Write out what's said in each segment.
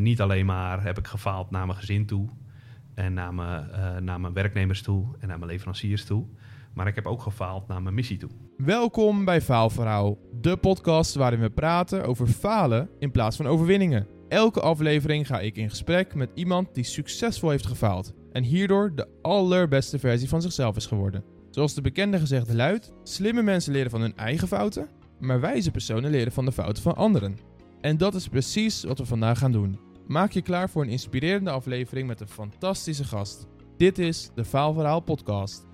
Niet alleen maar heb ik gefaald naar mijn gezin toe en naar mijn, uh, naar mijn werknemers toe en naar mijn leveranciers toe. Maar ik heb ook gefaald naar mijn missie toe. Welkom bij Faalverhaal, de podcast waarin we praten over falen in plaats van overwinningen. Elke aflevering ga ik in gesprek met iemand die succesvol heeft gefaald en hierdoor de allerbeste versie van zichzelf is geworden. Zoals de bekende gezegde luidt: slimme mensen leren van hun eigen fouten, maar wijze personen leren van de fouten van anderen. En dat is precies wat we vandaag gaan doen. Maak je klaar voor een inspirerende aflevering met een fantastische gast. Dit is de Faalverhaal Podcast.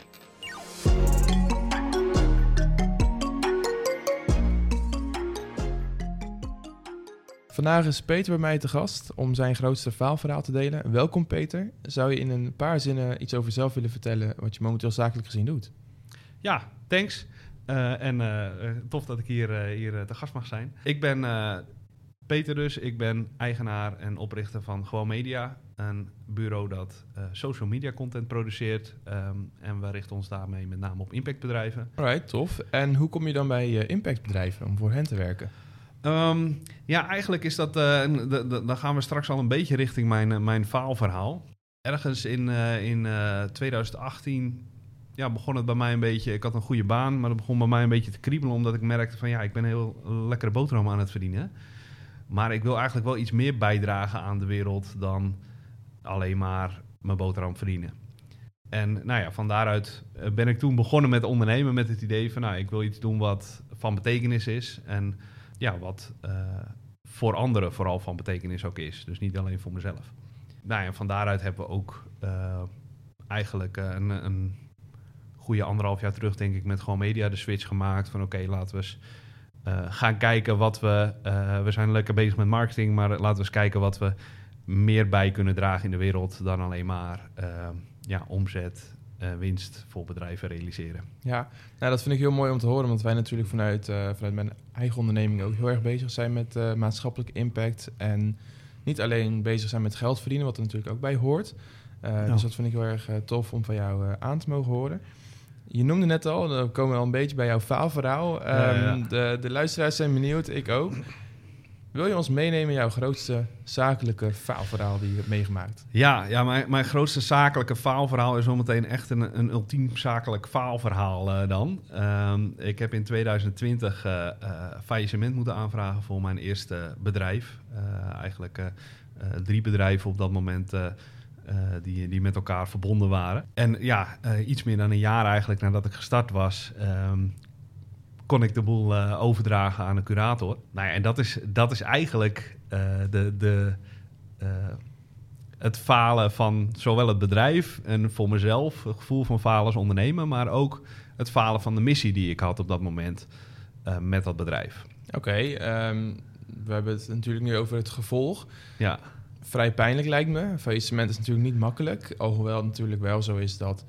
Vandaag is Peter bij mij te gast om zijn grootste faalverhaal te delen. Welkom Peter. Zou je in een paar zinnen iets over jezelf willen vertellen wat je momenteel zakelijk gezien doet? Ja, thanks. Uh, en uh, tof dat ik hier, uh, hier te gast mag zijn. Ik ben Peter dus. Ik ben eigenaar en oprichter van Gewoon Media. Een bureau dat social media content produceert. Um, en we richten ons daarmee met name op impactbedrijven. Alright, tof. En hoe kom je dan bij impactbedrijven om voor hen te werken? Um, ja, eigenlijk is dat. dan gaan we straks al een beetje richting mijn, mijn faalverhaal. Ergens in, in 2018 ja, begon het bij mij een beetje... Ik had een goede baan, maar het begon bij mij een beetje te kriebelen... omdat ik merkte van ja, ik ben heel lekkere boterham aan het verdienen. Maar ik wil eigenlijk wel iets meer bijdragen aan de wereld... dan alleen maar mijn boterham verdienen. En nou ja, van daaruit eh, ben ik toen begonnen met ondernemen... met het idee van nou, ik wil iets doen wat van betekenis is... en ja, wat uh, voor anderen vooral van betekenis ook is. Dus niet alleen voor mezelf. Nou ja, van daaruit hebben we ook uh, eigenlijk een, een goede anderhalf jaar terug, denk ik, met gewoon media de switch gemaakt. Van oké, laten we eens gaan kijken wat we. Uh, we zijn lekker bezig met marketing, maar laten we eens kijken wat we meer bij kunnen dragen in de wereld dan alleen maar uh, ja, omzet. winst voor bedrijven realiseren. Ja, nou, dat vind ik heel mooi om te horen, want wij natuurlijk vanuit, vanuit mijn eigen onderneming ook heel erg bezig zijn met maatschappelijk impact. En niet alleen bezig zijn met geld verdienen, wat er natuurlijk ook bij hoort. Dus dat vind ik heel erg tof om van jou aan te mogen horen. Je noemde net al, dan komen we al een beetje bij jouw faalverhaal. Um, De, de luisteraars zijn benieuwd, ik ook. Wil je ons meenemen in jouw grootste zakelijke faalverhaal die je hebt meegemaakt? Ja, ja mijn, mijn grootste zakelijke faalverhaal is zometeen echt een, een ultiem zakelijk faalverhaal uh, dan. Um, ik heb in 2020 uh, uh, faillissement moeten aanvragen voor mijn eerste bedrijf. eigenlijk drie bedrijven op dat moment uh, die, die met elkaar verbonden waren. En ja, uh, iets meer dan een jaar eigenlijk nadat ik gestart was, um, kon ik de boel uh, overdragen aan een curator. Nou ja, en dat is, dat is eigenlijk de, de, het falen van zowel het bedrijf en voor mezelf, het gevoel van falen als ondernemer, maar ook het falen van de missie die ik had op dat moment met dat bedrijf. Oké, okay, um, ehm, we hebben het natuurlijk nu over het gevolg. Ja vrij pijnlijk lijkt me. Faillissement is natuurlijk niet makkelijk. Alhoewel het natuurlijk wel zo is dat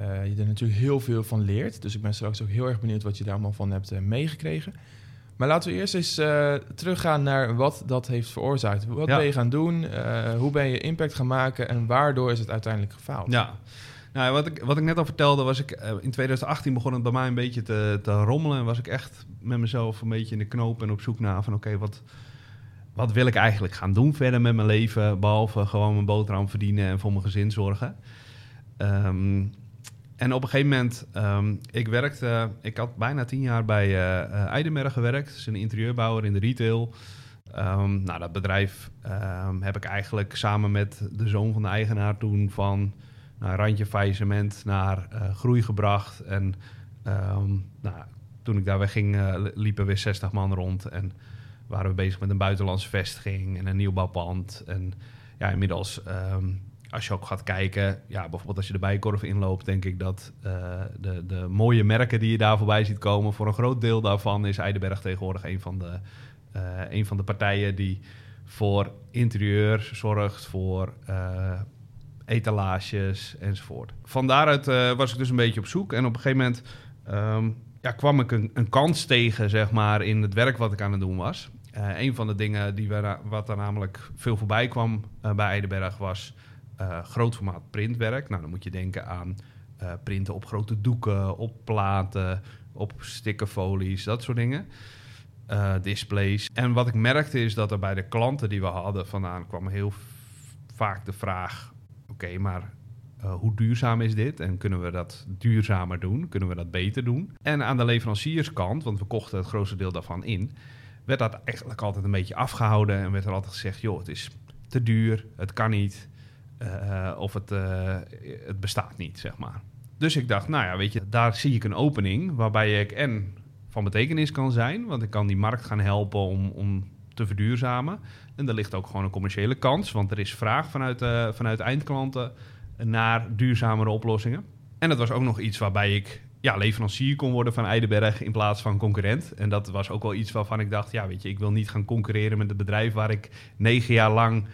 uh, je er natuurlijk heel veel van leert. Dus ik ben straks ook heel erg benieuwd wat je daar allemaal van hebt uh, meegekregen. Maar laten we eerst eens uh, teruggaan naar wat dat heeft veroorzaakt. Wat ja. ben je gaan doen? hoe ben je impact gaan maken? En waardoor is het uiteindelijk gefaald? Ja, nou, wat, ik, wat ik net al vertelde, was ik in 2018 begon het bij mij een beetje te, te rommelen. En was ik echt met mezelf een beetje in de knoop en op zoek naar van oké, okay, wat wat wil ik eigenlijk gaan doen verder met mijn leven, behalve gewoon mijn boterham verdienen en voor mijn gezin zorgen. Um, en op een gegeven moment, um, ik werkte, ik had bijna tien jaar bij uh, Eidenberg gewerkt, dus een interieurbouwer in de retail. Um, nou, dat bedrijf heb ik eigenlijk samen met de zoon van de eigenaar toen van nou, randje faillissement naar uh, groei gebracht. En nou, toen ik daar wegging, liepen weer 60 man rond. En waren we bezig met een buitenlandse vestiging en een nieuwbouwpand. En ja, inmiddels, um, als je ook gaat kijken, ja, bijvoorbeeld als je de Bijenkorf inloopt, denk ik dat uh, de, de mooie merken die je daar voorbij ziet komen, voor een groot deel daarvan is Eidenberg tegenwoordig een van de, uh, van de partijen die voor interieur zorgt, voor uh, etalages enzovoort. Van daaruit was ik dus een beetje op zoek en op een gegeven moment um, ja, kwam ik een, een kans tegen, zeg maar, in het werk wat ik aan het doen was. Uh, een van de dingen die we, wat er namelijk veel voorbij kwam uh, bij Eidenberg was uh, grootformaat printwerk. Nou, dan moet je denken aan printen op grote doeken, op platen, op stickerfolies, dat soort dingen. eh, displays. En wat ik merkte is dat er bij de klanten die we hadden vandaan kwam heel vaak de vraag: oké, maar hoe duurzaam is dit? En kunnen we dat duurzamer doen? Kunnen we dat beter doen? En aan de leverancierskant, want we kochten het grootste deel daarvan in, werd dat eigenlijk altijd een beetje afgehouden en werd er altijd gezegd: joh, het is te duur, het kan niet, uh, of het, uh, het bestaat niet, zeg maar. Dus ik dacht, nou ja, weet je, daar zie ik een opening waarbij ik en van betekenis kan zijn, want ik kan die markt gaan helpen om, om te verduurzamen. En er ligt ook gewoon een commerciële kans, want er is vraag vanuit, uh, vanuit eindklanten naar duurzamere oplossingen. En dat was ook nog iets waarbij ik ja, leverancier kon worden van Eidenberg in plaats van concurrent. En dat was ook wel iets waarvan ik dacht, ja, weet je, ik wil niet gaan concurreren met het bedrijf waar ik negen jaar lang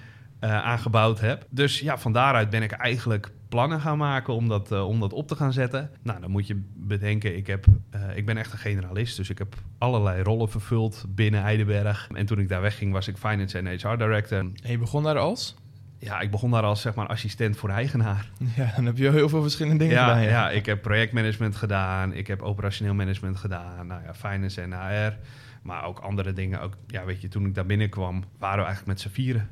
uh, aangebouwd heb. Dus ja, van daaruit ben ik eigenlijk plannen gaan maken om dat, uh, om dat op te gaan zetten. Nou, dan moet je bedenken, ik, heb, uh, ik ben echt een generalist, dus ik heb allerlei rollen vervuld binnen Eidenberg. En toen ik daar wegging, was ik Finance en HR Director. En je begon daar als? Ja, ik begon daar als zeg maar assistent voor eigenaar. Ja, dan heb je heel veel verschillende dingen ja, gedaan. Ja. ja, ik heb projectmanagement gedaan, ik heb operationeel management gedaan, nou ja, finance en HR. Maar ook andere dingen. Ook, ja, weet je, toen ik daar binnenkwam, waren we eigenlijk met z'n vieren.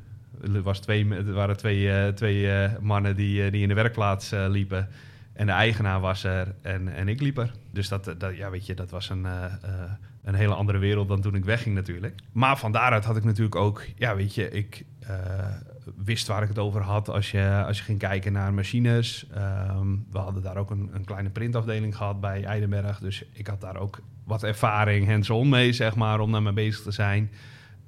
Er, was twee, er waren twee, uh, twee uh, mannen die, uh, die in de werkplaats liepen. En de eigenaar was er en, en ik liep er. Dus dat, dat, ja, weet je, dat was een, een hele andere wereld dan toen ik wegging natuurlijk. Maar van daaruit had ik natuurlijk ook... Ja, weet je, ik wist waar ik het over had als je, als je ging kijken naar machines. Um, we hadden daar ook een, een, kleine printafdeling gehad bij Eidenberg. Dus ik had daar ook wat ervaring hands-on mee, zeg maar, om daarmee bezig te zijn.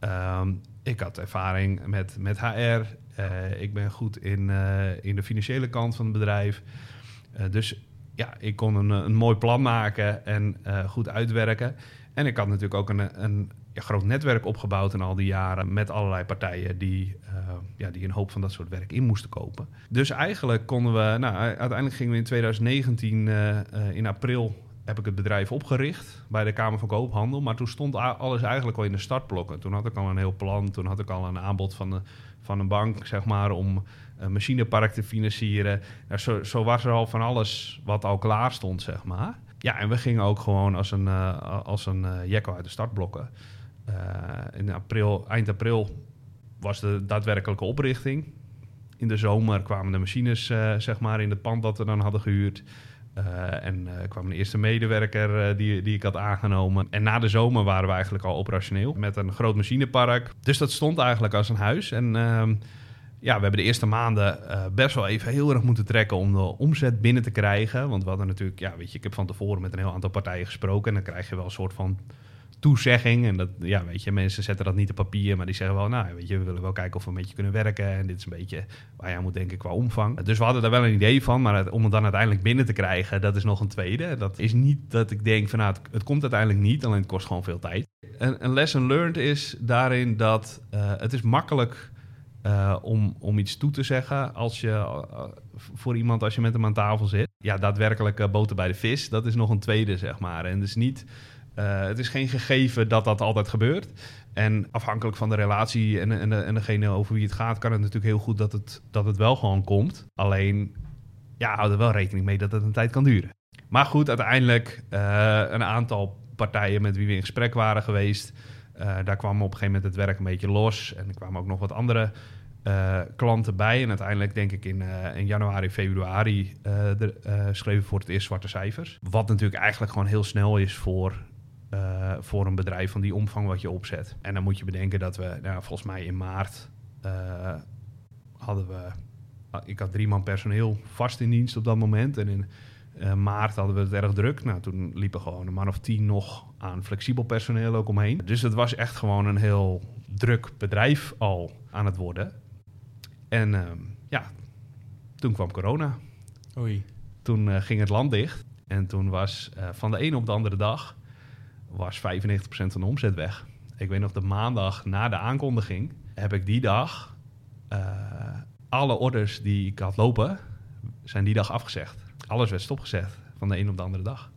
Um, ik had ervaring met, met HR. Uh, ik ben goed in, uh, in de financiële kant van het bedrijf. Uh, dus ja, ik kon een, een mooi plan maken en goed uitwerken. En ik had natuurlijk ook een, een ja, groot netwerk opgebouwd in al die jaren met allerlei partijen die, ja, die een hoop van dat soort werk in moesten kopen. Dus eigenlijk konden we, nou, uiteindelijk gingen we in 2019 in april heb ik het bedrijf opgericht bij de Kamer van Koophandel. Maar toen stond alles eigenlijk al in de startblokken. Toen had ik al een heel plan. Toen had ik al een aanbod van, van een bank, zeg maar, om een machinepark te financieren. Nou, zo, zo, was er al van alles wat al klaar stond, zeg maar. Ja, en we gingen ook gewoon als een, als een uh, uit de startblokken. Uh, in april, eind april was de daadwerkelijke oprichting. In de zomer kwamen de machines, zeg maar, in het pand dat we dan hadden gehuurd. Uh, en uh, kwam een eerste medewerker die, die ik had aangenomen. En na de zomer waren we eigenlijk al operationeel met een groot machinepark. Dus dat stond eigenlijk als een huis. En ja, we hebben de eerste maanden best wel even heel erg moeten trekken om de omzet binnen te krijgen. Want we hadden natuurlijk, ja, weet je, ik heb van tevoren met een heel aantal partijen gesproken. En dan krijg je wel een soort van toezegging. En dat, ja, weet je, mensen zetten dat niet op papier, maar die zeggen wel, nou, weet je, we willen wel kijken of we een beetje kunnen werken. En dit is een beetje waar aan moet denken qua omvang. Dus we hadden daar wel een idee van, maar om het dan uiteindelijk binnen te krijgen, dat is nog een tweede. Dat is niet dat ik denk van, nou, het, komt uiteindelijk niet, alleen het kost gewoon veel tijd. Een, een lesson learned is daarin dat uh, het is makkelijk uh, om, om iets toe te zeggen als je, uh, voor iemand als je met hem aan tafel zit. Ja, daadwerkelijk boter bij de vis, dat is nog een tweede, zeg maar. En dus niet... Uh, het is geen gegeven dat dat altijd gebeurt. En afhankelijk van de relatie en, en, de, en degene over wie het gaat, kan het natuurlijk heel goed dat het, dat het wel gewoon komt. Alleen, ja, hou er wel rekening mee dat het een tijd kan duren. Maar goed, uiteindelijk uh, een aantal partijen met wie we in gesprek waren geweest. Uh, daar kwam op een gegeven moment het werk een beetje los. En er kwamen ook nog wat andere klanten bij. En uiteindelijk denk ik in, in januari, februari schreven we voor het eerst zwarte cijfers. Wat natuurlijk eigenlijk gewoon heel snel is voor uh, voor een bedrijf van die omvang wat je opzet. En dan moet je bedenken dat we, nou, volgens mij in maart uh, hadden we, ik had drie man personeel vast in dienst op dat moment. En in uh, maart hadden we het erg druk. Nou, toen liepen gewoon een man of tien nog aan flexibel personeel ook omheen. Dus het was echt gewoon een heel druk bedrijf al aan het worden. En ja, toen kwam corona. Oei. Toen ging het land dicht. En toen was van de ene op de andere dag was 95% van de omzet weg. Ik weet nog, de maandag na de aankondiging heb ik die dag uh, alle orders die ik had lopen, zijn die dag afgezegd. Alles werd stopgezet van de een op de andere dag.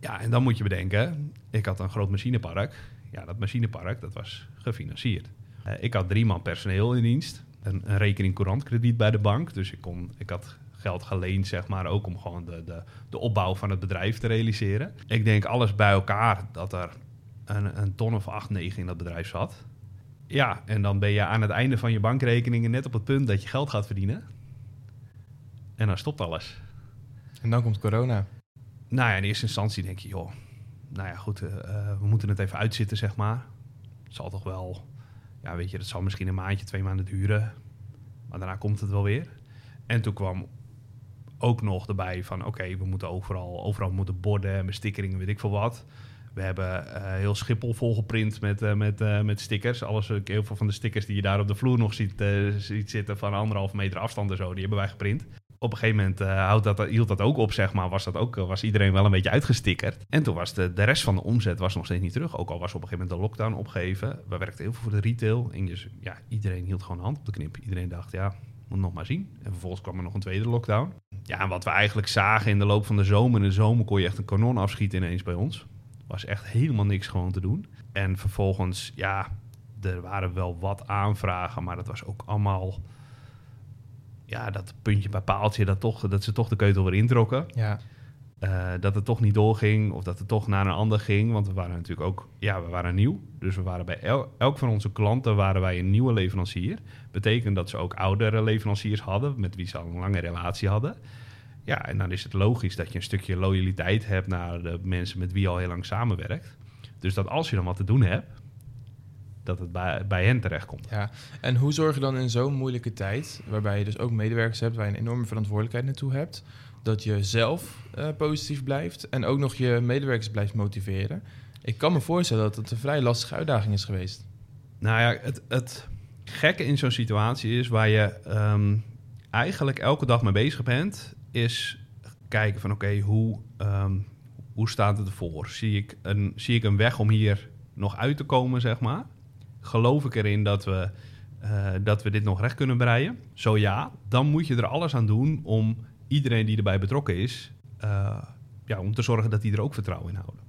Ja, en dan moet je bedenken, ik had een groot machinepark. Ja, dat machinepark, dat was gefinancierd. Uh, ik had drie man personeel in dienst. Een, een rekening courantkrediet bij de bank. Dus ik, kon, ik had geld geleend, zeg maar, ook om gewoon de, de, de opbouw van het bedrijf te realiseren. Ik denk alles bij elkaar dat er een, een ton of acht, negen in dat bedrijf zat. Ja, en dan ben je aan het einde van je bankrekeningen net op het punt dat je geld gaat verdienen. En dan stopt alles. En dan komt corona. Nou ja, in eerste instantie denk je, joh, nou ja, goed, eh, eh, we moeten het even uitzitten, zeg maar. Het zal toch wel, ja, weet je, dat zal misschien een maandje, twee maanden duren. Maar daarna komt het wel weer. En toen kwam ook nog erbij van, oké, we moeten overal, overal moeten borden en bestikkeringen, weet ik veel wat. We hebben eh, heel Schiphol volgeprint met, uh, met, uh, met stickers. Alles, heel veel van de stickers die je daar op de vloer nog ziet, ziet zitten van anderhalf meter afstand en zo, die hebben wij geprint op een gegeven moment dat, hield dat ook op, zeg maar. Was, dat ook, was iedereen wel een beetje uitgestickerd. En toen was de, de rest van de omzet was nog steeds niet terug. Ook al was op een gegeven moment de lockdown opgegeven. We werkten heel veel voor de retail. En dus, ja, iedereen hield gewoon de hand op de knip. Iedereen dacht, ja, nog maar zien. En vervolgens kwam er nog een tweede lockdown. Ja, en wat we eigenlijk zagen in de loop van de zomer. In de zomer kon je echt een kanon afschieten ineens bij ons. Was echt helemaal niks gewoon te doen. En vervolgens, ja, er waren wel wat aanvragen. Maar dat was ook allemaal ja, dat puntje bij paaltje, dat, toch, dat ze toch de keutel weer introkken. Ja. Uh, dat het toch niet doorging of dat het toch naar een ander ging. Want we waren natuurlijk ook, ja, we waren nieuw. Dus we waren bij el elk van onze klanten waren wij een nieuwe leverancier. Betekent dat ze ook oudere leveranciers hadden, met wie ze al een lange relatie hadden. Ja, en dan is het logisch dat je een stukje loyaliteit hebt naar de mensen met wie je al heel lang samenwerkt. Dus dat als je dan wat te doen hebt, dat het bij, bij hen terechtkomt. Ja, en hoe zorg je dan in zo'n moeilijke tijd, waarbij je dus ook medewerkers hebt, waar je een enorme verantwoordelijkheid naartoe hebt, dat je zelf uh, positief blijft en ook nog je medewerkers blijft motiveren? Ik kan me voorstellen dat het een vrij lastige uitdaging is geweest. Nou ja, het, het gekke in zo'n situatie is waar je um, eigenlijk elke dag mee bezig bent, is kijken van oké, okay, hoe, um, hoe staat het ervoor? Zie ik, een, zie ik een weg om hier nog uit te komen, zeg maar? Geloof ik erin dat we, uh, dat we dit nog recht kunnen breien? Zo ja, dan moet je er alles aan doen om iedereen die erbij betrokken is, uh, ja, om te zorgen dat die er ook vertrouwen in houden.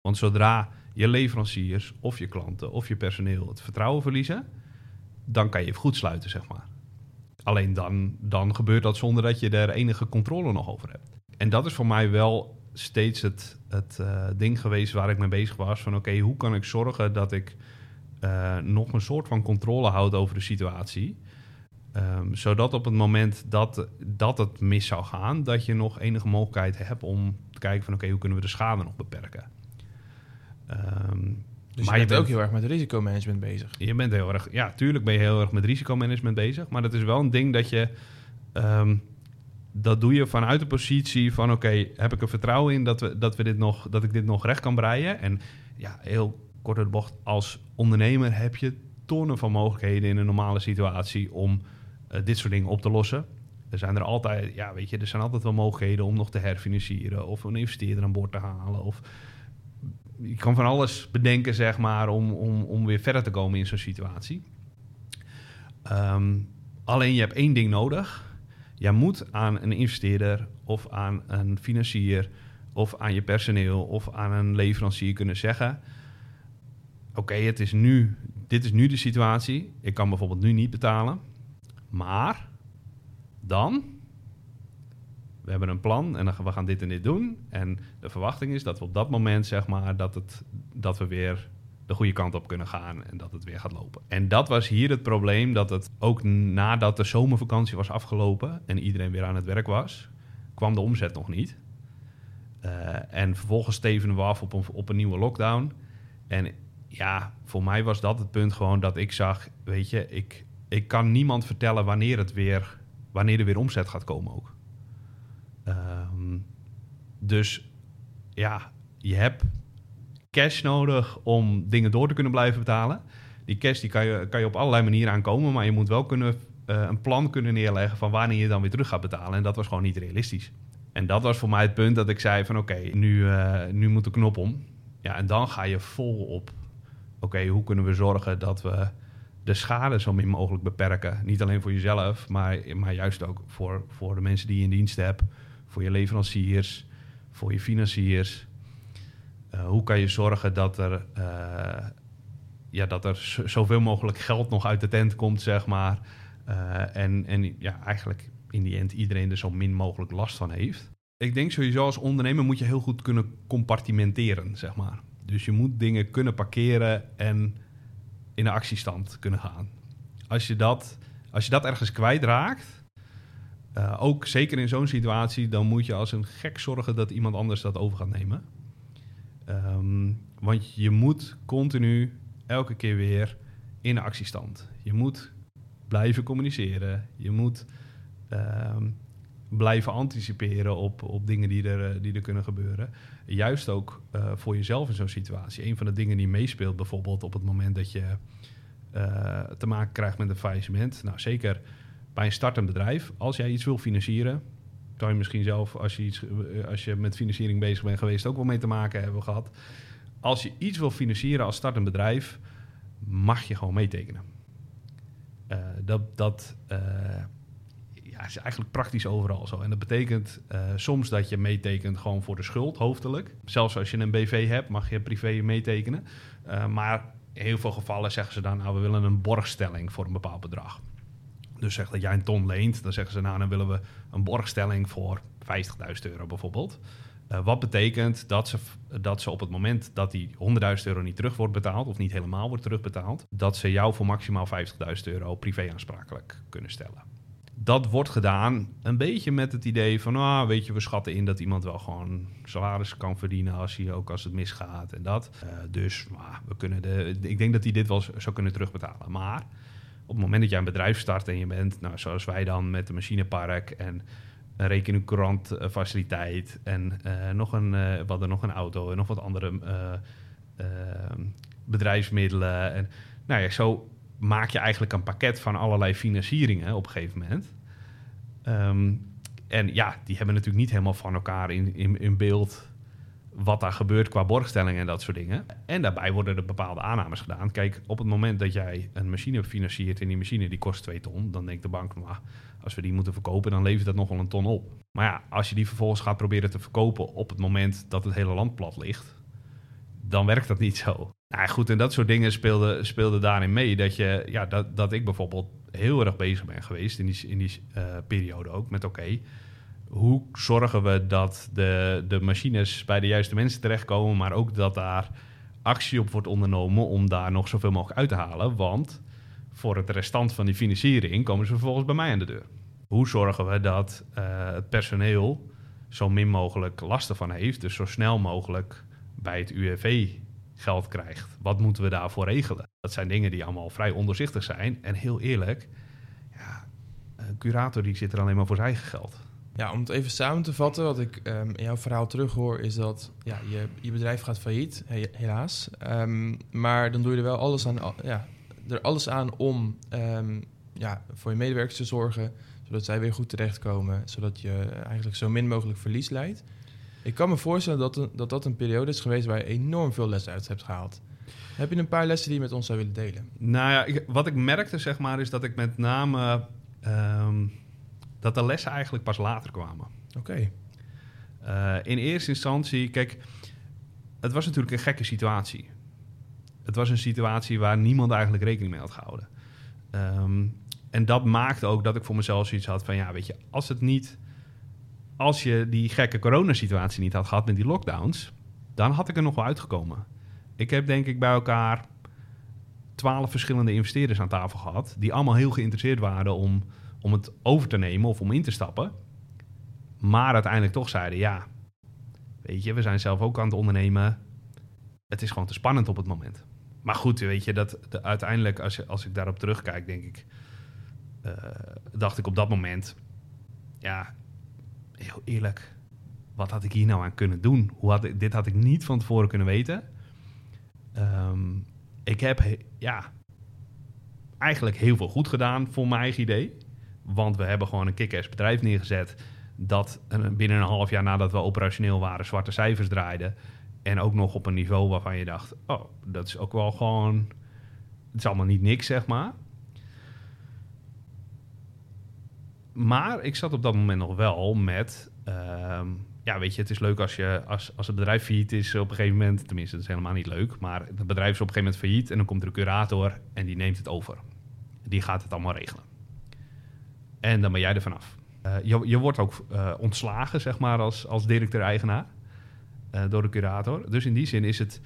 Want zodra je leveranciers of je klanten of je personeel het vertrouwen verliezen, dan kan je even goed sluiten, zeg maar. Alleen dan, dan gebeurt dat zonder dat je er enige controle nog over hebt. En dat is voor mij wel steeds het, het uh, ding geweest waar ik mee bezig was. Van oké, hoe kan ik zorgen dat ik uh, nog een soort van controle houdt over de situatie. Um, zodat op het moment dat, dat het mis zou gaan, dat je nog enige mogelijkheid hebt om te kijken van oké, hoe kunnen we de schade nog beperken. Um, dus maar je bent, je bent ook heel erg met risicomanagement bezig. Je bent heel erg, ja, tuurlijk ben je heel erg met risicomanagement bezig. Maar dat is wel een ding dat je, um, dat doe je vanuit de positie van oké, okay, heb ik er vertrouwen in dat, we, dat, we dit nog, dat ik dit nog recht kan breien. En ja, heel kort als ondernemer heb je tonnen van mogelijkheden in een normale situatie om uh, dit soort dingen op te lossen. Er zijn er altijd, ja, weet je, er zijn altijd wel mogelijkheden om nog te herfinancieren of een investeerder aan boord te halen. Of je kan van alles bedenken, zeg maar, om, om, om weer verder te komen in zo'n situatie. Um, alleen je hebt één ding nodig. Je moet aan een investeerder of aan een financier of aan je personeel of aan een leverancier kunnen zeggen oké, het is nu, dit is nu de situatie. Ik kan bijvoorbeeld nu niet betalen. Maar dan, we hebben een plan en we gaan dit en dit doen. En de verwachting is dat we op dat moment, zeg maar, dat, het, dat we weer de goede kant op kunnen gaan en dat het weer gaat lopen. En dat was hier het probleem, dat het ook nadat de zomervakantie was afgelopen en iedereen weer aan het werk was, kwam de omzet nog niet. Uh, en vervolgens stevenen we af op een, op een nieuwe lockdown. En ja, voor mij was dat het punt gewoon dat ik zag, weet je, ik, ik kan niemand vertellen wanneer het weer, wanneer er weer omzet gaat komen ook. Um, dus ja, je hebt cash nodig om dingen door te kunnen blijven betalen. Die cash die kan, je, kan je op allerlei manieren aankomen, maar je moet wel kunnen, uh, een plan kunnen neerleggen van wanneer je dan weer terug gaat betalen. En dat was gewoon niet realistisch. En dat was voor mij het punt dat ik zei van oké, nu, uh, nu moet de knop om. Ja, en dan ga je vol op oké, hoe kunnen we zorgen dat we de schade zo min mogelijk beperken? Niet alleen voor jezelf, maar, maar juist ook voor, voor de mensen die je in dienst hebt, voor je leveranciers, voor je financiers. Uh, hoe kan je zorgen dat er, uh, ja, dat er zoveel mogelijk geld nog uit de tent komt, zeg maar. Uh, en, en ja, eigenlijk in die end iedereen er zo min mogelijk last van heeft. Ik denk sowieso als ondernemer moet je heel goed kunnen compartimenteren, zeg maar. Dus je moet dingen kunnen parkeren en in de actiestand kunnen gaan. Als je dat, als je dat ergens kwijtraakt, uh, ook zeker in zo'n situatie, dan moet je als een gek zorgen dat iemand anders dat over gaat nemen. Ehm, want je moet continu elke keer weer in de actiestand. Je moet blijven communiceren. Je moet ehm, blijven anticiperen op, op dingen die er, eh, die er kunnen gebeuren. Juist ook uh, voor jezelf in zo'n situatie. Een van de dingen die meespeelt bijvoorbeeld op het moment dat je uh, te maken krijgt met een faillissement. Nou, zeker bij een startend bedrijf. Als jij iets wil financieren, zou je misschien zelf, als je, iets, als je met financiering bezig bent geweest, ook wel mee te maken hebben gehad. Als je iets wil financieren als startend bedrijf, mag je gewoon meetekenen. Dat dat ja, is eigenlijk praktisch overal zo. En dat betekent uh, soms dat je meetekent gewoon voor de schuld, hoofdelijk. Zelfs als je een BV hebt, mag je privé meetekenen. maar in heel veel gevallen zeggen ze dan, nou, we willen een borgstelling voor een bepaald bedrag. Dus zeg dat jij een ton leent, dan zeggen ze, nou, dan willen we een borgstelling voor 50.000 euro bijvoorbeeld. Uh, wat betekent dat ze, dat ze op het moment dat die 100.000 euro niet terug wordt betaald, of niet helemaal wordt terugbetaald, dat ze jou voor maximaal 50.000 euro privé aansprakelijk kunnen stellen. Dat wordt gedaan een beetje met het idee van, nou, weet je, we schatten in dat iemand wel gewoon salaris kan verdienen als hij ook als het misgaat en dat. Uh, dus nou, we kunnen de, ik denk dat hij dit wel zou kunnen terugbetalen. Maar op het moment dat jij een bedrijf start en je bent, nou, zoals wij dan met de machinepark en een rekeningcourant faciliteit en uh, nog een, uh, we hadden nog een auto en nog wat andere bedrijfsmiddelen. En, nou ja, zo maak je eigenlijk een pakket van allerlei financieringen op een gegeven moment. Um, en ja, die hebben natuurlijk niet helemaal van elkaar in, in, beeld wat daar gebeurt qua borgstellingen en dat soort dingen. En daarbij worden er bepaalde aannames gedaan. Kijk, op het moment dat jij een machine financiert en die machine die kost 2 ton, dan denkt de bank, nou, als we die moeten verkopen, dan levert dat nog wel een ton op. Maar ja, als je die vervolgens gaat proberen te verkopen op het moment dat het hele land plat ligt, dan werkt dat niet zo. Nou goed, en dat soort dingen speelden speelde daarin mee. Dat, je, ja, dat, dat ik bijvoorbeeld heel erg bezig ben geweest in die, in die uh, periode ook met oké, hoe zorgen we dat de, de machines bij de juiste mensen terechtkomen, maar ook dat daar actie op wordt ondernomen om daar nog zoveel mogelijk uit te halen. Want voor het restant van die financiering komen ze vervolgens bij mij aan de deur. Hoe zorgen we dat uh, het personeel zo min mogelijk last ervan heeft, dus zo snel mogelijk bij het UWV geld krijgt? Wat moeten we daarvoor regelen? Dat zijn dingen die allemaal vrij onderzichtig zijn. En heel eerlijk, ja, een curator die zit er alleen maar voor zijn eigen geld. Ja, om het even samen te vatten, wat ik um, in jouw verhaal terughoor, is dat ja, je, je bedrijf gaat failliet, helaas. Um, maar dan doe je er wel alles aan, ja, er alles aan om um, ja, voor je medewerkers te zorgen, zodat zij weer goed terechtkomen, zodat je eigenlijk zo min mogelijk verlies leidt. Ik kan me voorstellen dat, dat dat een periode is geweest waar je enorm veel lessen uit hebt gehaald. Heb je een paar lessen die je met ons zou willen delen? Nou ja, ik, wat ik merkte, zeg maar, is dat ik met name dat de lessen eigenlijk pas later kwamen. Oké. Okay. Uh, in eerste instantie, kijk, het was natuurlijk een gekke situatie. Het was een situatie waar niemand eigenlijk rekening mee had gehouden. Um, en dat maakte ook dat ik voor mezelf zoiets had van, ja, weet je, als het niet, als je die gekke coronasituatie niet had gehad met die lockdowns, dan had ik er nog wel uitgekomen. Ik heb denk ik bij elkaar twaalf verschillende investeerders aan tafel gehad, die allemaal heel geïnteresseerd waren om om het over te nemen of om in te stappen. Maar uiteindelijk toch zeiden, ja, weet je, we zijn zelf ook aan het ondernemen. Het is gewoon te spannend op het moment. Maar goed, weet je, dat de, uiteindelijk, als, je, als ik daarop terugkijk, denk ik, uh, dacht ik op dat moment, ja, heel eerlijk, wat had ik hier nou aan kunnen doen? Hoe had dit had ik niet van tevoren kunnen weten. Um, ik heb, ja, eigenlijk heel veel goed gedaan voor mijn eigen idee. Want we hebben gewoon een kick bedrijf neergezet. Dat binnen een half jaar nadat we operationeel waren, zwarte cijfers draaiden. En ook nog op een niveau waarvan je dacht: oh, dat is ook wel gewoon. Het is allemaal niet niks, zeg maar. Maar ik zat op dat moment nog wel met. Uh, ja, weet je, het is leuk als, je, als, als het bedrijf failliet is op een gegeven moment. Tenminste, dat is helemaal niet leuk. Maar het bedrijf is op een gegeven moment failliet. En dan komt er een curator en die neemt het over. Die gaat het allemaal regelen. En dan ben jij er vanaf. Uh, je, je wordt ook uh, ontslagen, zeg maar, als, als directeur-eigenaar uh, door de curator. Dus in die zin is het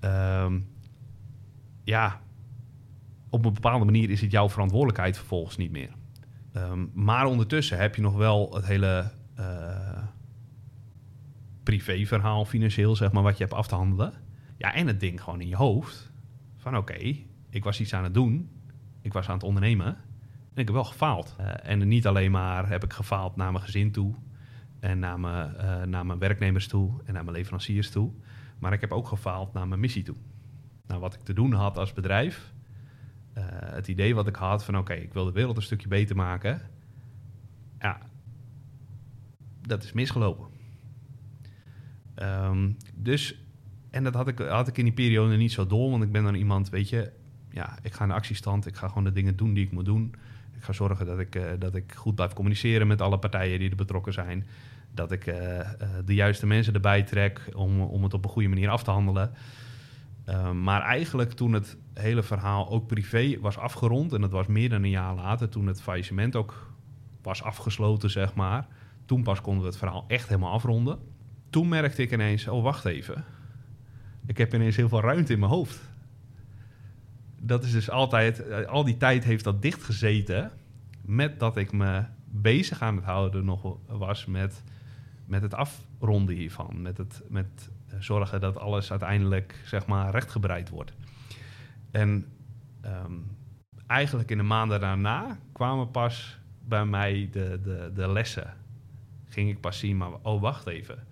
ehm, ja, op een bepaalde manier is het jouw verantwoordelijkheid vervolgens niet meer. Ehm, maar ondertussen heb je nog wel het hele uh, privéverhaal financieel, zeg maar, wat je hebt af te handelen. Ja, en het ding gewoon in je hoofd. Van oké, ik was iets aan het doen. Ik was aan het ondernemen. En ik heb wel gefaald. Uh, en niet alleen maar heb ik gefaald naar mijn gezin toe. En naar mijn, uh, naar mijn werknemers toe. En naar mijn leveranciers toe. Maar ik heb ook gefaald naar mijn missie toe. Nou, wat ik te doen had als bedrijf. Uh, het idee wat ik had van oké, ik wil de wereld een stukje beter maken. Ja, dat is misgelopen. Um, dus, en dat had ik, had ik in die periode niet zo door, want ik ben dan iemand, weet je, ja, ik ga de actiestand, ik ga gewoon de dingen doen die ik moet doen. Ik ga zorgen dat ik, uh, dat ik goed blijf communiceren met alle partijen die er betrokken zijn. Dat ik uh, de juiste mensen erbij trek om, om het op een goede manier af te handelen. Uh, maar eigenlijk toen het hele verhaal ook privé was afgerond, en dat was meer dan een jaar later, toen het faillissement ook was afgesloten, zeg maar. Toen pas konden we het verhaal echt helemaal afronden. Toen merkte ik ineens, oh wacht even, ik heb ineens heel veel ruimte in mijn hoofd. Dat is dus altijd, al die tijd heeft dat dicht gezeten, met dat ik me bezig aan het houden nog was met, met het afronden hiervan. Met het met zorgen dat alles uiteindelijk zeg maar rechtgebreid wordt. En um, eigenlijk in de maanden daarna kwamen pas bij mij de, de, de lessen. Ging ik pas zien, maar oh wacht even.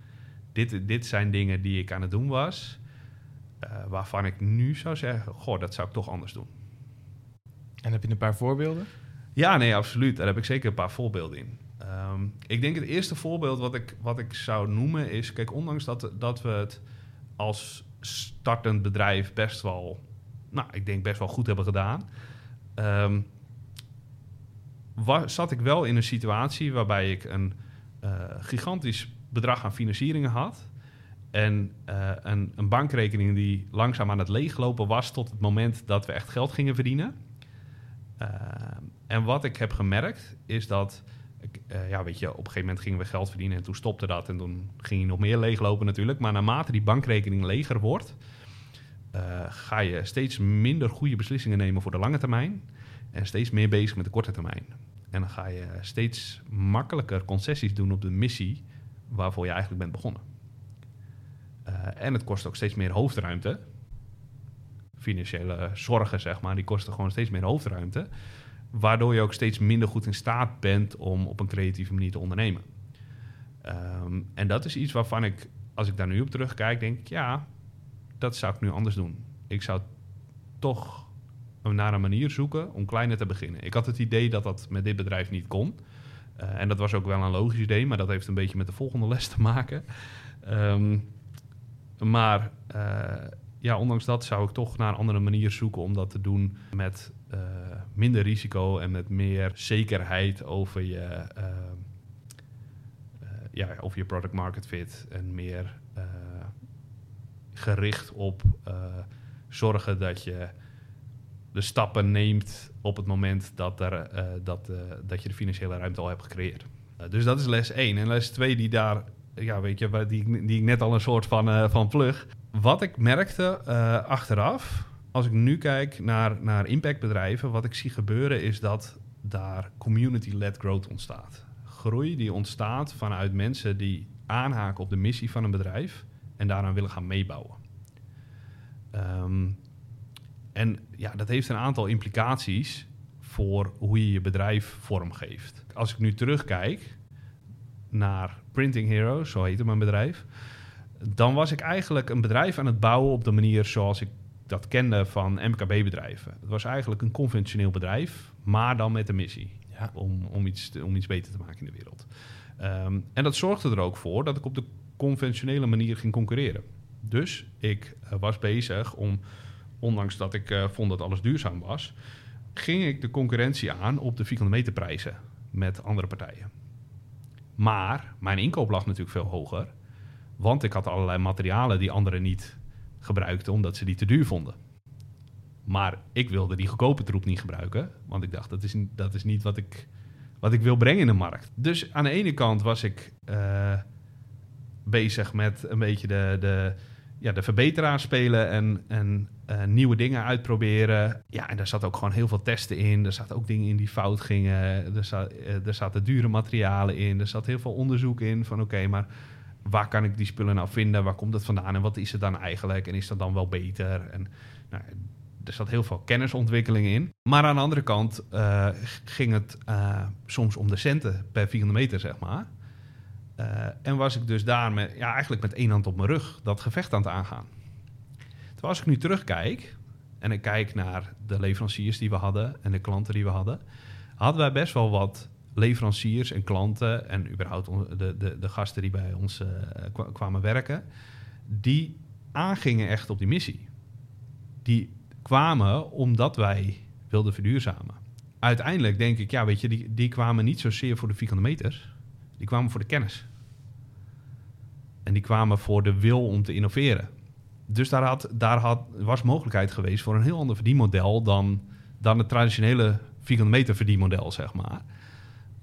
Dit, dit zijn dingen die ik aan het doen was, uh, waarvan ik nu zou zeggen, goh, dat zou ik toch anders doen. En heb je een paar voorbeelden? Ja, nee, absoluut. Daar heb ik zeker een paar voorbeelden in. Um, ik denk het eerste voorbeeld wat ik, wat ik zou noemen is... Kijk, ondanks dat, dat we het als startend bedrijf best wel... Nou, ik denk best wel goed hebben gedaan... Was, zat ik wel in een situatie waarbij ik een uh, gigantisch bedrag aan financieringen had... En uh, een, een, bankrekening die langzaam aan het leeglopen was... tot het moment dat we echt geld gingen verdienen... Uh, en wat ik heb gemerkt is dat uh, ja, weet je, op een gegeven moment gingen we geld verdienen en toen stopte dat. En toen ging je nog meer leeglopen natuurlijk. Maar naarmate die bankrekening leger wordt, uh, ga je steeds minder goede beslissingen nemen voor de lange termijn. En steeds meer bezig met de korte termijn. En dan ga je steeds makkelijker concessies doen op de missie waarvoor je eigenlijk bent begonnen. Uh, en het kost ook steeds meer hoofdruimte. Financiële zorgen, zeg maar, die kosten gewoon steeds meer hoofdruimte waardoor je ook steeds minder goed in staat bent om op een creatieve manier te ondernemen. Um, en dat is iets waarvan ik, als ik daar nu op terugkijk, denk ik, ja, dat zou ik nu anders doen. Ik zou toch naar een manier zoeken om kleiner te beginnen. Ik had het idee dat dat met dit bedrijf niet kon. Uh, en dat was ook wel een logisch idee, maar dat heeft een beetje met de volgende les te maken. Um, maar uh, ja, ondanks dat zou ik toch naar een andere manier zoeken om dat te doen met uh, minder risico en met meer zekerheid over je, uh, uh, ja, over je product market fit en meer gericht op zorgen dat je de stappen neemt op het moment dat, er, dat, dat je de financiële ruimte al hebt gecreëerd. dus dat is les 1. En les 2 die daar, ja, weet je, die, die ik net al een soort van, van plug. Wat ik merkte achteraf, als ik nu kijk naar, naar impactbedrijven, wat ik zie gebeuren is dat daar community-led growth ontstaat. Groei die ontstaat vanuit mensen die aanhaken op de missie van een bedrijf en daaraan willen gaan meebouwen. Um, en ja, dat heeft een aantal implicaties voor hoe je je bedrijf vormgeeft. Als ik nu terugkijk naar Printing Heroes, zo heette mijn bedrijf, dan was ik eigenlijk een bedrijf aan het bouwen op de manier zoals ik dat kende van MKB-bedrijven. Het was eigenlijk een conventioneel bedrijf, maar dan met een missie. Ja. Om, om, iets te, om iets beter te maken in de wereld. Um, en dat zorgde er ook voor dat ik op de conventionele manier ging concurreren. Dus ik uh, was bezig om, ondanks dat ik uh, vond dat alles duurzaam was, ging ik de concurrentie aan op de vierkante meterprijzen met andere partijen. Maar mijn inkoop lag natuurlijk veel hoger, want ik had allerlei materialen die anderen niet gebruikten omdat ze die te duur vonden. Maar ik wilde die goedkope troep niet gebruiken, want ik dacht dat is, dat is niet wat ik, wat ik wil brengen in de markt. Dus aan de ene kant was ik uh, bezig met een beetje de, de, ja, de verbeteraar spelen en, en eh, nieuwe dingen uitproberen. Ja, en daar zat ook gewoon heel veel testen in. Er zaten ook dingen in die fout gingen. Er, zat, er zaten dure materialen in. Er zat heel veel onderzoek in van oké, maar waar kan ik die spullen nou vinden? Waar komt het vandaan en wat is het dan eigenlijk? En is dat dan wel beter? En nou, er zat heel veel kennisontwikkeling in. Maar aan de andere kant uh, ging het uh, soms om de centen per vierkante meter, zeg maar. Uh, en was ik dus daar met, ja, eigenlijk met één hand op mijn rug dat gevecht aan het aangaan. Terwijl als ik nu terugkijk en ik kijk naar de leveranciers die we hadden en de klanten die we hadden, hadden wij best wel wat leveranciers en klanten en überhaupt de, de, de gasten die bij ons uh, kwamen werken, die aangingen echt op die missie. Die kwamen omdat wij wilden verduurzamen. Uiteindelijk denk ik, ja, weet je, die, die kwamen niet zozeer voor de vierkante meters, die kwamen voor de kennis. En die kwamen voor de wil om te innoveren. Dus daar, had, daar had, was mogelijkheid geweest voor een heel ander verdienmodel dan, dan het traditionele vierkante meter verdienmodel, zeg maar.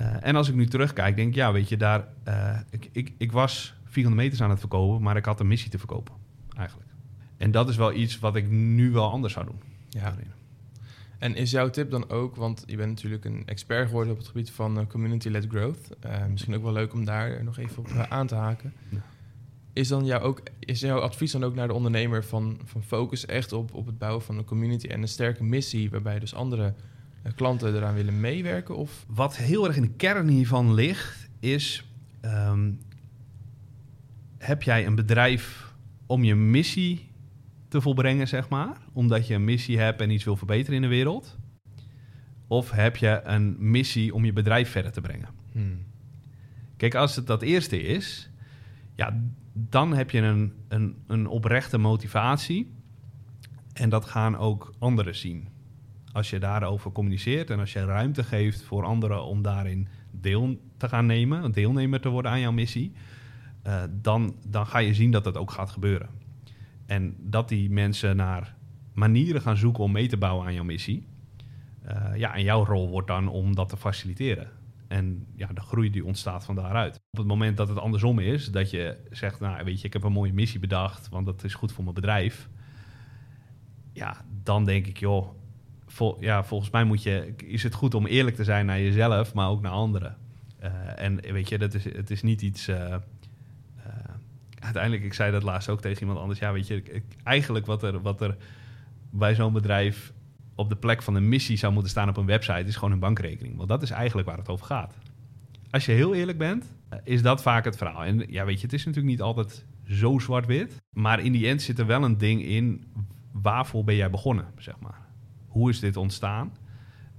Uh, en als ik nu terugkijk, denk ik, ja, weet je, daar, uh, ik, ik, ik was vierkante meters aan het verkopen, maar ik had een missie te verkopen, eigenlijk. En dat is wel iets wat ik nu wel anders zou doen. Ja. En is jouw tip dan ook, want je bent natuurlijk een expert geworden op het gebied van uh, community-led growth. Uh, misschien ook wel leuk om daar nog even op uh, aan te haken. Ja. Is, dan jou ook, is jouw advies dan ook naar de ondernemer van, van focus echt op, op het bouwen van een community en een sterke missie, waarbij dus andere klanten eraan willen meewerken? Of? Wat heel erg in de kern hiervan ligt, is: um, heb jij een bedrijf om je missie te volbrengen, zeg maar, omdat je een missie hebt en iets wil verbeteren in de wereld? Of heb je een missie om je bedrijf verder te brengen? Hmm. Kijk, als het dat eerste is, ja, dan heb je een, een, een oprechte motivatie. En dat gaan ook anderen zien als je daarover communiceert en als je ruimte geeft voor anderen om daarin deel te gaan nemen, deelnemer te worden aan jouw missie, uh, dan, dan ga je zien dat dat ook gaat gebeuren. En dat die mensen naar manieren gaan zoeken om mee te bouwen aan jouw missie. Uh, ja, en jouw rol wordt dan om dat te faciliteren. En ja, de groei die ontstaat van daaruit. Op het moment dat het andersom is, dat je zegt, nou weet je, ik heb een mooie missie bedacht, want dat is goed voor mijn bedrijf. Ja, dan denk ik, joh, vol, ja, volgens mij moet je, is het goed om eerlijk te zijn naar jezelf, maar ook naar anderen. Uh, en weet je, dat is, het is niet iets. Uh, uh, uiteindelijk, ik zei dat laatst ook tegen iemand anders. Ja, weet je, ik, eigenlijk wat er, wat er bij zo'n bedrijf op de plek van een missie zou moeten staan op een website, is gewoon een bankrekening. Want dat is eigenlijk waar het over gaat. Als je heel eerlijk bent, is dat vaak het verhaal. En ja, weet je, het is natuurlijk niet altijd zo zwart-wit. Maar in die end zit er wel een ding in. Waarvoor ben jij begonnen, zeg maar? Hoe is dit ontstaan?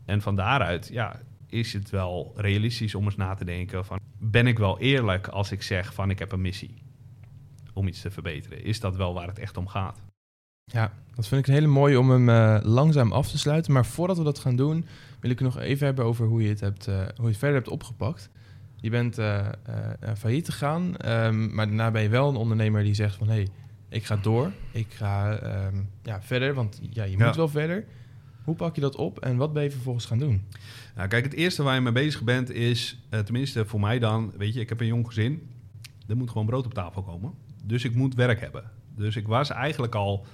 En van daaruit ja, is het wel realistisch om eens na te denken van... ben ik wel eerlijk als ik zeg van ik heb een missie om iets te verbeteren? Is dat wel waar het echt om gaat? Ja, dat vind ik een hele mooie om hem uh, langzaam af te sluiten. Maar voordat we dat gaan doen, wil ik het nog even hebben over hoe je het, hebt, uh, hoe je het verder hebt opgepakt. Je bent uh, failliet gegaan, um, maar daarna ben je wel een ondernemer die zegt van... hé, hey, ik ga door, ik ga um, ja, verder, want ja, je moet ja. wel verder. Hoe pak je dat op en wat ben je vervolgens gaan doen? Nou, kijk, het eerste waar je mee bezig bent is, uh, tenminste voor mij dan, weet je, ik heb een jong gezin. Er moet gewoon brood op tafel komen. Dus ik moet werk hebben. Dus ik was eigenlijk al,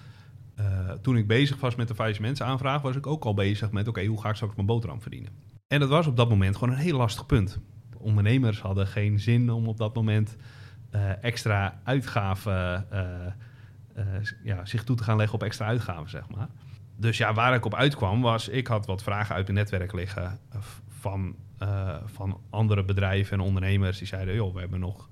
uh, toen ik bezig was met de faillissementsaanvraag, was ik ook al bezig met, oké, hoe ga ik straks mijn boterham verdienen? En dat was op dat moment gewoon een heel lastig punt. Ondernemers hadden geen zin om op dat moment uh, extra uitgaven, ja, zich toe te gaan leggen op extra uitgaven, zeg maar dus ja, waar ik op uitkwam was, ik had wat vragen uit mijn netwerk liggen van, uh, van andere bedrijven en ondernemers. Die zeiden, joh, we hebben nog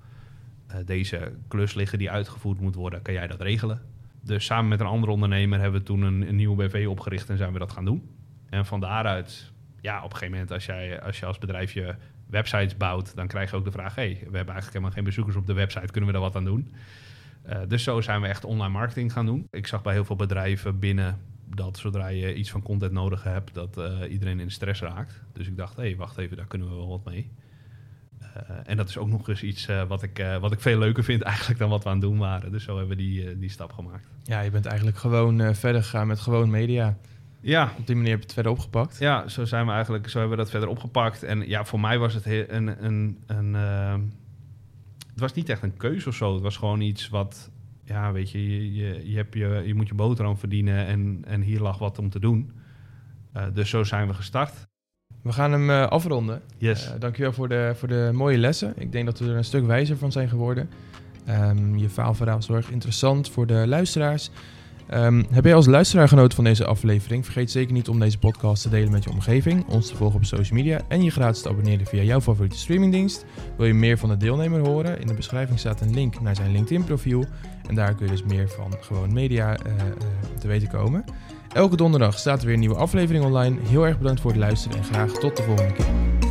uh, deze klus liggen die uitgevoerd moet worden. Kan jij dat regelen? Dus samen met een andere ondernemer hebben we toen een, nieuwe BV opgericht en zijn we dat gaan doen. En van daaruit, ja, op een gegeven moment als, jij, als je als bedrijf je websites bouwt, dan krijg je ook de vraag, hey, we hebben eigenlijk helemaal geen bezoekers op de website, kunnen we daar wat aan doen? Dus zo zijn we echt online marketing gaan doen. Ik zag bij heel veel bedrijven binnen dat zodra je iets van content nodig hebt, dat uh, iedereen in de stress raakt. Dus ik dacht, hé, hey, wacht even, daar kunnen we wel wat mee. Uh, en dat is ook nog eens iets uh, wat, ik, wat ik veel leuker vind eigenlijk dan wat we aan het doen waren. Dus zo hebben we die, die stap gemaakt. Ja, je bent eigenlijk gewoon verder gegaan met gewoon media. Ja. Op die manier heb je het verder opgepakt. Ja, zo zijn we eigenlijk, zo hebben we dat verder opgepakt. En ja, voor mij was het een, een, een het was niet echt een keuze of zo. Het was gewoon iets wat ja, weet je, je, je, je, hebt je, je moet je boterham verdienen en, en hier lag wat om te doen. Uh, dus zo zijn we gestart. We gaan hem uh, afronden. Yes. Uh, dankjewel voor de, voor de mooie lessen. Ik denk dat we er een stuk wijzer van zijn geworden. Um, je faalverhaal is heel erg interessant voor de luisteraars. Um, heb jij als luisteraar genoten van deze aflevering? Vergeet zeker niet om deze podcast te delen met je omgeving, ons te volgen op social media en je gratis te abonneren via jouw favoriete streamingdienst. Wil je meer van de deelnemer horen? In de beschrijving staat een link naar zijn LinkedIn-profiel en daar kun je dus meer van gewoon media uh, uh, te weten komen. Elke donderdag staat er weer een nieuwe aflevering online. Heel erg bedankt voor het luisteren en graag tot de volgende keer.